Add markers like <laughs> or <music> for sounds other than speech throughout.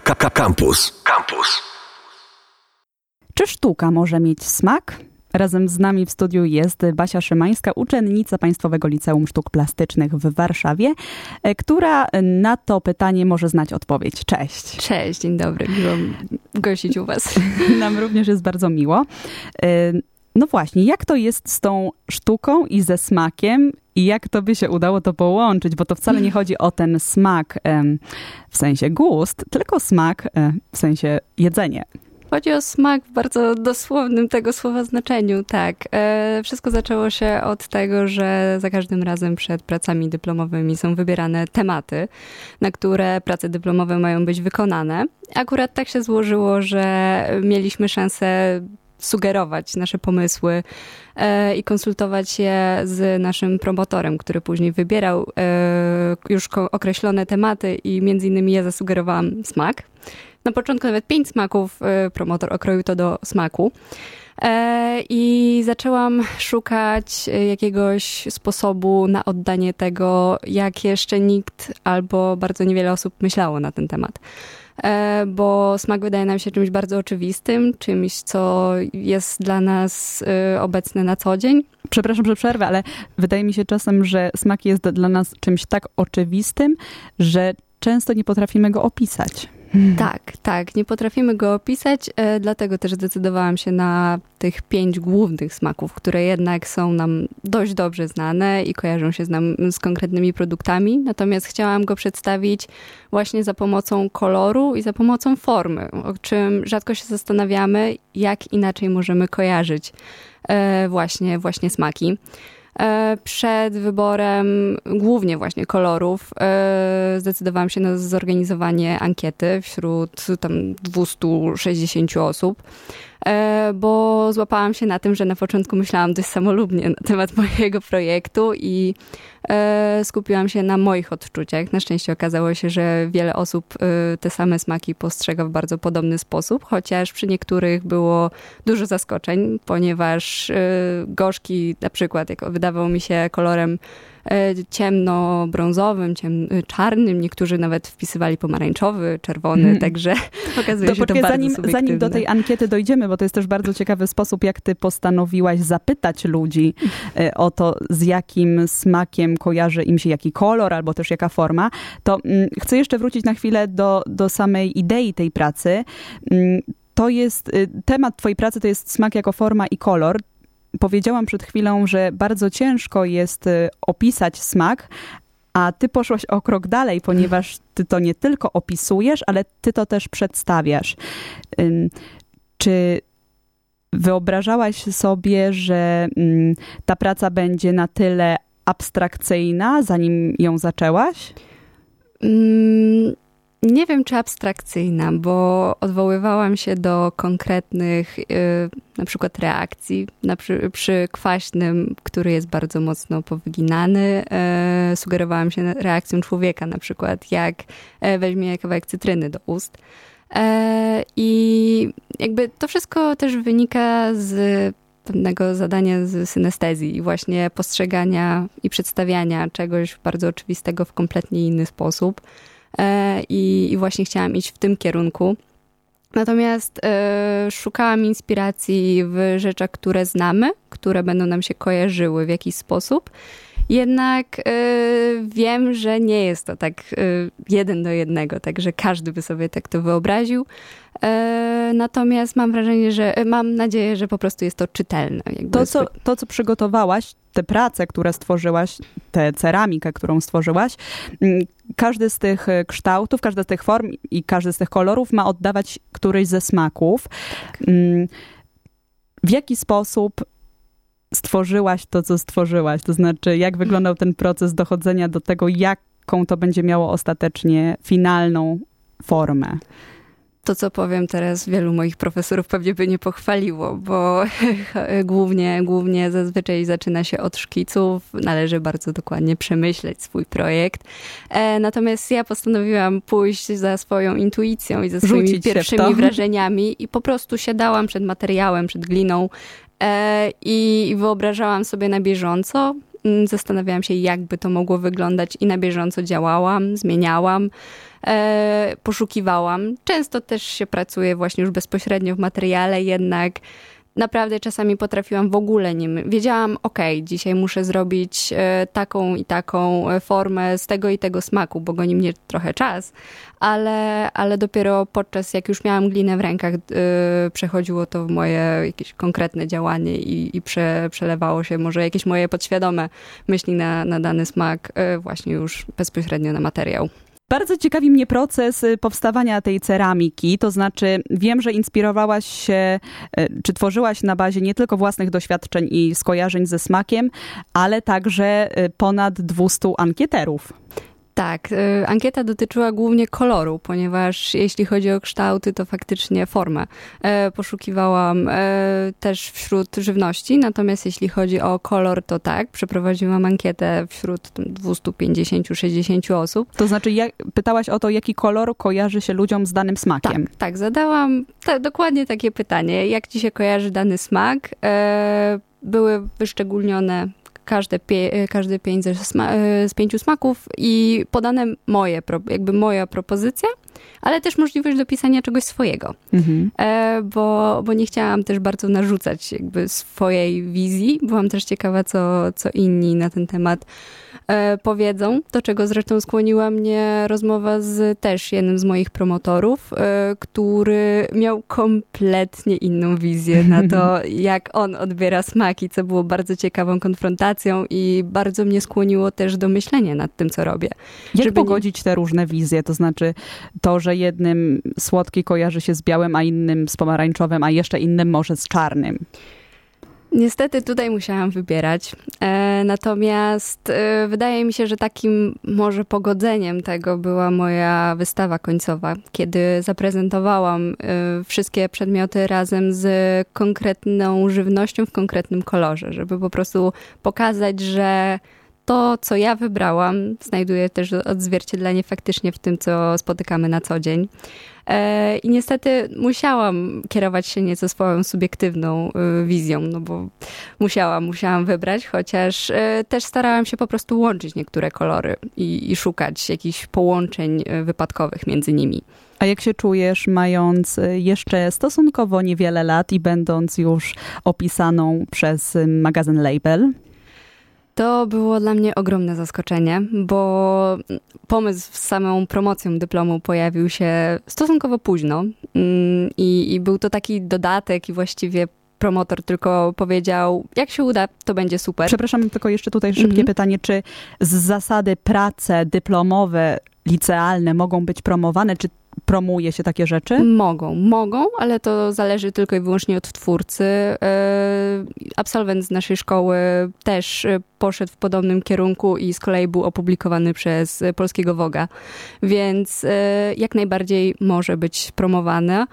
Campus. Campus. Czy sztuka może mieć smak? Razem z nami w studiu jest Basia Szymańska, uczennica Państwowego Liceum Sztuk Plastycznych w Warszawie, e, która na to pytanie może znać odpowiedź. Cześć. Cześć, dzień dobry. Miło gościć u Was. <laughs> Nam również jest bardzo miło. E, no właśnie, jak to jest z tą sztuką i ze smakiem i jak to by się udało to połączyć, bo to wcale nie chodzi o ten smak w sensie gust, tylko smak e, w sensie jedzenie. Chodzi o smak w bardzo dosłownym tego słowa znaczeniu, tak. E, wszystko zaczęło się od tego, że za każdym razem przed pracami dyplomowymi są wybierane tematy, na które prace dyplomowe mają być wykonane. Akurat tak się złożyło, że mieliśmy szansę sugerować nasze pomysły e, i konsultować je z naszym promotorem, który później wybierał e, już określone tematy i między innymi ja zasugerowałam smak. Na początku nawet pięć smaków e, promotor okroił to do smaku. I zaczęłam szukać jakiegoś sposobu na oddanie tego, jak jeszcze nikt albo bardzo niewiele osób myślało na ten temat. E, bo smak wydaje nam się czymś bardzo oczywistym, czymś, co jest dla nas e, obecne na co dzień. Przepraszam, że przerwę, ale wydaje mi się czasem, że smak jest dla nas czymś tak oczywistym, że często nie potrafimy go opisać. Tak, tak. Nie potrafimy go opisać, e, dlatego też zdecydowałam się na tych pięć głównych smaków, które jednak są nam dość dobrze znane i kojarzą się z, nam, z konkretnymi produktami. Natomiast chciałam go przedstawić właśnie za pomocą koloru i za pomocą formy, o czym rzadko się zastanawiamy, jak inaczej możemy kojarzyć e, właśnie, właśnie smaki. E, przed wyborem głównie właśnie kolorów e, zdecydowałam się na zorganizowanie ankiety wśród tam 260 osób. E, bo złapałam się na tym, że na początku myślałam dość samolubnie na temat mojego projektu i e, skupiłam się na moich odczuciach. Na szczęście okazało się, że wiele osób e, te same smaki postrzega w bardzo podobny sposób, chociaż przy niektórych było dużo zaskoczeń, ponieważ gorzki na przykład, jak wydawał mi się kolorem ciemno-brązowym, ciem, czarnym, niektórzy nawet wpisywali pomarańczowy, czerwony, hmm. także <laughs> okazuje się to bardzo zanim, zanim do tej ankiety dojdziemy, bo to jest też bardzo ciekawy sposób, jak ty postanowiłaś zapytać ludzi e, o to, z jakim smakiem kojarzy im się jaki kolor, albo też jaka forma, to mm, chcę jeszcze wrócić na chwilę do, do samej idei tej pracy. Mm, to jest, y, temat twojej pracy to jest smak jako forma i kolor powiedziałam przed chwilą, że bardzo ciężko jest y, opisać smak, a ty poszłaś o krok dalej, ponieważ ty to nie tylko opisujesz, ale ty to też przedstawiasz. Czy wyobrażałaś sobie, że ta praca będzie na tyle abstrakcyjna, zanim ją zaczęłaś? Mm, nie wiem, czy abstrakcyjna, bo odwoływałam się do konkretnych, yy, na przykład reakcji. Na przy, przy, kwaśnym, który jest bardzo mocno powyginany, yy, sugerowałam się reakcją człowieka, na przykład jak yy, weźmie kawałek cytryny do ust. Yy, I jakby to wszystko też wynika z pewnego zadania z synestezji i właśnie postrzegania i przedstawiania czegoś bardzo oczywistego w kompletnie inny sposób. E, i, i właśnie chciałam iść w tym kierunku. Natomiast e, szukałam inspiracji w rzeczach, które znamy, które będą nam się kojarzyły w jakiś sposób. Jednak e, wiem, że nie jest to tak jeden do jednego, także każdy by sobie tak to wyobraził. E, natomiast mam wrażenie, że e, mam nadzieję, że po prostu jest to czytelne. To co, to, co przygotowałaś, te prace, które stworzyłaś, tę ceramikę, którą stworzyłaś, mm, każdy z tych e, kształtów, każda z tych form i każdy z tych kolorów ma oddawać któryś ze smaków. Tak. Mm, w jaki sposób stworzyłaś to, co stworzyłaś? To znaczy, jak wyglądał ten proces dochodzenia do tego, jaką to będzie miało ostatecznie finalną formę? To, co powiem teraz, wielu moich profesorów pewnie by nie pochwaliło, bo <laughs> głównie, głównie zazwyczaj zaczyna się od szkiców, należy bardzo dokładnie przemyśleć swój projekt. E, natomiast ja postanowiłam pójść za swoją intuicją i ze swoimi Rzucić pierwszymi wrażeniami i po prostu siadałam przed materiałem, przed gliną e, i wyobrażałam sobie na bieżąco, zastanawiałam się, jakby to mogło wyglądać i na bieżąco działałam, zmieniałam. E, poszukiwałam. Często też się pracuje właśnie już bezpośrednio w materiale, jednak naprawdę czasami potrafiłam w ogóle nie. Wiedziałam, ok, dzisiaj muszę zrobić e, taką i taką e, formę z tego i tego smaku, bo goni mnie trochę czas, ale, ale dopiero podczas, jak już miałam glinę w rękach, przechodziło to w moje jakieś konkretne działanie i, i prze, przelewało się może jakieś moje podświadome myśli na, na dany smak, właśnie już bezpośrednio na materiał. Bardzo ciekawi mnie proces y, powstawania tej ceramiki, to znaczy wiem, że inspirowałaś się, y, czy tworzyłaś na bazie nie tylko własnych doświadczeń i skojarzeń ze smakiem, ale także y, ponad 200 ankieterów. Tak, y, ankieta dotyczyła głównie koloru, ponieważ jeśli chodzi o kształty, to faktycznie formę. E, poszukiwałam e, też wśród żywności, natomiast jeśli chodzi o kolor, to tak, przeprowadziłam ankietę wśród 250-60 osób. To znaczy, jak, pytałaś o to, jaki kolor kojarzy się ludziom z danym smakiem? Tak, tak zadałam ta, dokładnie takie pytanie. Jak ci się kojarzy dany smak? E, były wyszczególnione każde, pie, każde pięć ze sma, e, z pięciu smaków i podane moje, jakby moja propozycja, ale też możliwość dopisania czegoś swojego. Mhm. E, bo, bo nie chciałam też bardzo narzucać jakby swojej wizji. Byłam też ciekawa, co, co inni na ten temat E, powiedzą, do czego zresztą skłoniła mnie rozmowa z też jednym z moich promotorów, e, który miał kompletnie inną wizję na <laughs> to, jak on odbiera smaki, co było bardzo ciekawą konfrontacją i bardzo mnie skłoniło też do myślenia nad tym, co robię. Jak Żeby pogodzić te różne wizje? To znaczy to, że jednym słodki kojarzy się z białym, a innym z pomarańczowym, a jeszcze innym może z czarnym. Niestety tutaj musiałam wybierać. E, natomiast e, wydaje mi się, że takim może pogodzeniem tego była moja wystawa końcowa, kiedy zaprezentowałam e, wszystkie przedmioty razem z konkretną żywnością w konkretnym kolorze, żeby po prostu pokazać, że to, co ja wybrałam, znajduje też odzwierciedlenie faktycznie w tym, co spotykamy na co dzień. E, I niestety musiałam kierować się nieco swoją subiektywną y, wizją, no bo musiałam, musiałam wybrać, chociaż e, też starałam się po prostu łączyć niektóre kolory i, i szukać jakichś połączeń e, wypadkowych między nimi. A jak się czujesz, mając jeszcze stosunkowo niewiele lat i będąc już opisaną przez magazyn Label? To było dla mnie ogromne zaskoczenie, bo pomysł z samą promocją dyplomu pojawił się stosunkowo późno mm, i, i był to taki dodatek i właściwie promotor tylko powiedział, jak się uda, to będzie super. Przepraszam, tylko jeszcze tutaj szybkie mhm. pytanie, czy z zasady prace dyplomowe, licealne mogą być promowane, czy promuje się takie rzeczy? Mogą, mogą, ale to zależy tylko i wyłącznie od twórcy. E, absolwent z naszej szkoły też e, poszedł w podobnym kierunku i z kolei był opublikowany przez polskiego Woga, więc e, jak najbardziej może być promowane.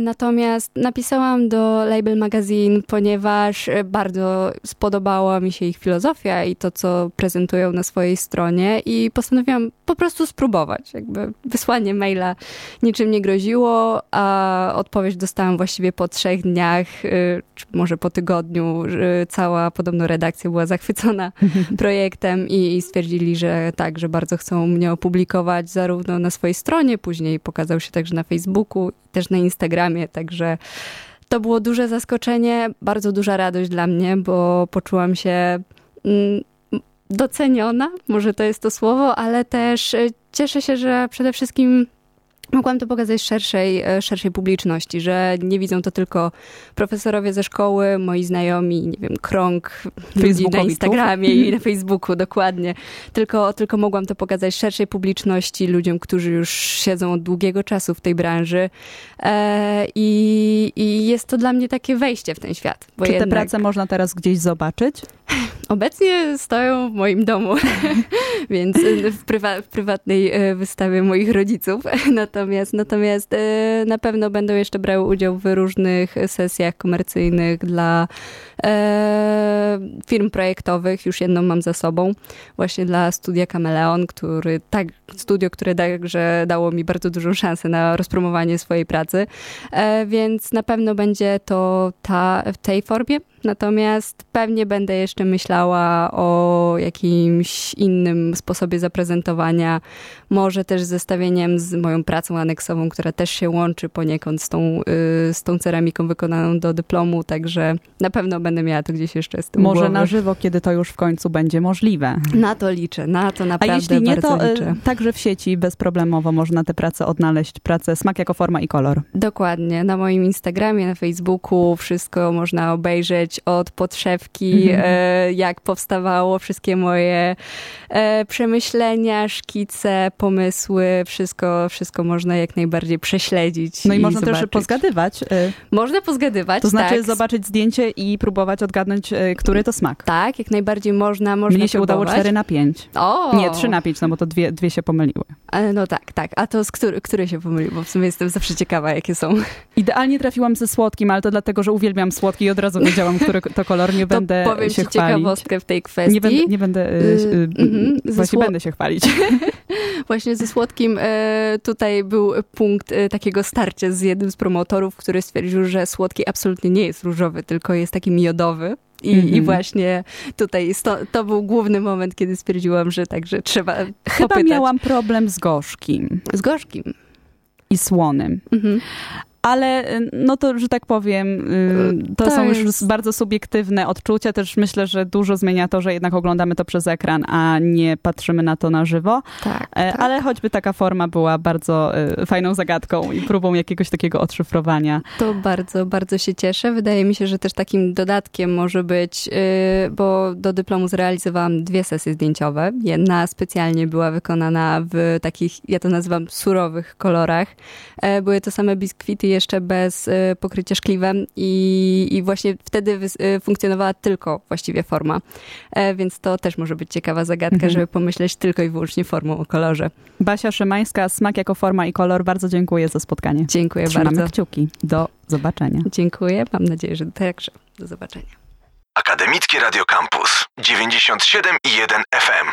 Natomiast napisałam do Label Magazine, ponieważ bardzo spodobała mi się ich filozofia i to, co prezentują na swojej stronie i postanowiłam po prostu spróbować. Jakby wysłanie maila niczym nie groziło, a odpowiedź dostałam właściwie po trzech dniach, czy może po tygodniu. Cała podobno redakcja była zachwycona <laughs> projektem i stwierdzili, że tak, że bardzo chcą mnie opublikować zarówno na swojej stronie, później pokazał się także na Facebooku, też na Instagramie, także to było duże zaskoczenie, bardzo duża radość dla mnie, bo poczułam się mm, doceniona, może to jest to słowo, ale też y, cieszę się, że przede wszystkim mogłam to pokazać szerszej, e, szerszej publiczności, że nie widzą to tylko profesorowie ze szkoły, moi znajomi, nie wiem, krąg ludzi na Instagramie i na <laughs> Facebooku, dokładnie. Tylko, tylko mogłam to pokazać szerszej publiczności, ludziom, którzy już siedzą od długiego czasu w tej branży e, i, i jest to dla mnie takie wejście w ten świat. Czy jednak... te prace można teraz gdzieś zobaczyć? Obecnie stoją w moim domu, <laughs> więc w, prywa w, prywatnej e, wystawie moich rodziców. <laughs> Natomiast, natomiast e, na pewno będą jeszcze brały udział w różnych sesjach komercyjnych dla e, firm projektowych. Już jedną mam za sobą, właśnie dla studia Kameleon, który tak, studio, które także dało mi bardzo dużą szansę na rozpromowanie swojej pracy. Więc na pewno będzie to ta, w tej formie natomiast pewnie będę jeszcze myślała o jakimś innym sposobie zaprezentowania, może też zestawieniem z moją pracą aneksową, która też się łączy poniekąd z tą, y, z tą ceramiką wykonaną do dyplomu, także na pewno będę miała to gdzieś jeszcze z tym Może głowy. na żywo, kiedy to już w końcu będzie możliwe. Na to liczę, na to A naprawdę jeśli nie, bardzo to y, liczę. także w sieci bezproblemowo można te prace odnaleźć. Pracę smak jako forma i kolor. Dokładnie. Na moim Instagramie, na Facebooku wszystko można obejrzeć od podszewki, Mhm. e, jak powstawało, wszystkie moje e, przemyślenia, szkice, pomysły, wszystko, wszystko można jak najbardziej prześledzić. No i, można też pozgadywać. y, Można pozgadywać, To znaczy tak. zobaczyć zdjęcie i próbować odgadnąć, który to smak. Tak, jak najbardziej można, można Mnie się udało próbować. 4 na 5. O! Nie, 3 na 5, no bo to dwie, dwie się pomyliły. No tak, tak. A to z który, które się pomyliło? Bo w sumie jestem zawsze ciekawa, jakie są. Idealnie trafiłam ze słodkim, ale to dlatego, że uwielbiam słodki i od razu wiedziałam, który to kolor. Nie będę to powiem się ci chwalić. ciekawostkę w tej kwestii. Nie będę, nie będę y, Y, y, mhm, ze właśnie będę się chwalić. <laughs> <laughs> Właśnie ze Słodkim e, tutaj był punkt takiego starcia z jednym z promotorów, który stwierdził, że Słodki absolutnie nie jest różowy, tylko jest taki miodowy. I, Mhm. I właśnie tutaj sto, to był główny moment, kiedy stwierdziłam, że także trzeba Chyba popytać. miałam problem z gorzkim Z gorzkim. i słonym. Mhm. Ale y, no to, że tak powiem, y, to To są już jest- bardzo subiektywne odczucia. Też myślę, że dużo zmienia to, że jednak oglądamy to przez ekran, a nie patrzymy na to na żywo. Tak, E, tak. Ale choćby taka forma była bardzo y, fajną zagadką i próbą jakiegoś takiego odszyfrowania. To bardzo, bardzo się cieszę. Wydaje mi się, że też takim dodatkiem może być, bo do dyplomu zrealizowałam dwie sesje zdjęciowe. Jedna specjalnie była wykonana w takich, ja to nazywam surowych kolorach. E, Były to same biskwity jeszcze bez e, pokrycia szkliwem i, i właśnie wtedy e, funkcjonowała tylko właściwie forma. E, Więc to też może być ciekawa zagadka, Mhm. żeby pomyśleć tylko i wyłącznie formą o kolorze. Basia Szymańska, smak jako forma i kolor. Bardzo dziękuję za spotkanie. Dziękuję Trzymamy bardzo. kciuki. Do zobaczenia. Dziękuję. Mam nadzieję, że także. Do zobaczenia. Akademickie Radio Campus 97 i 1 FM.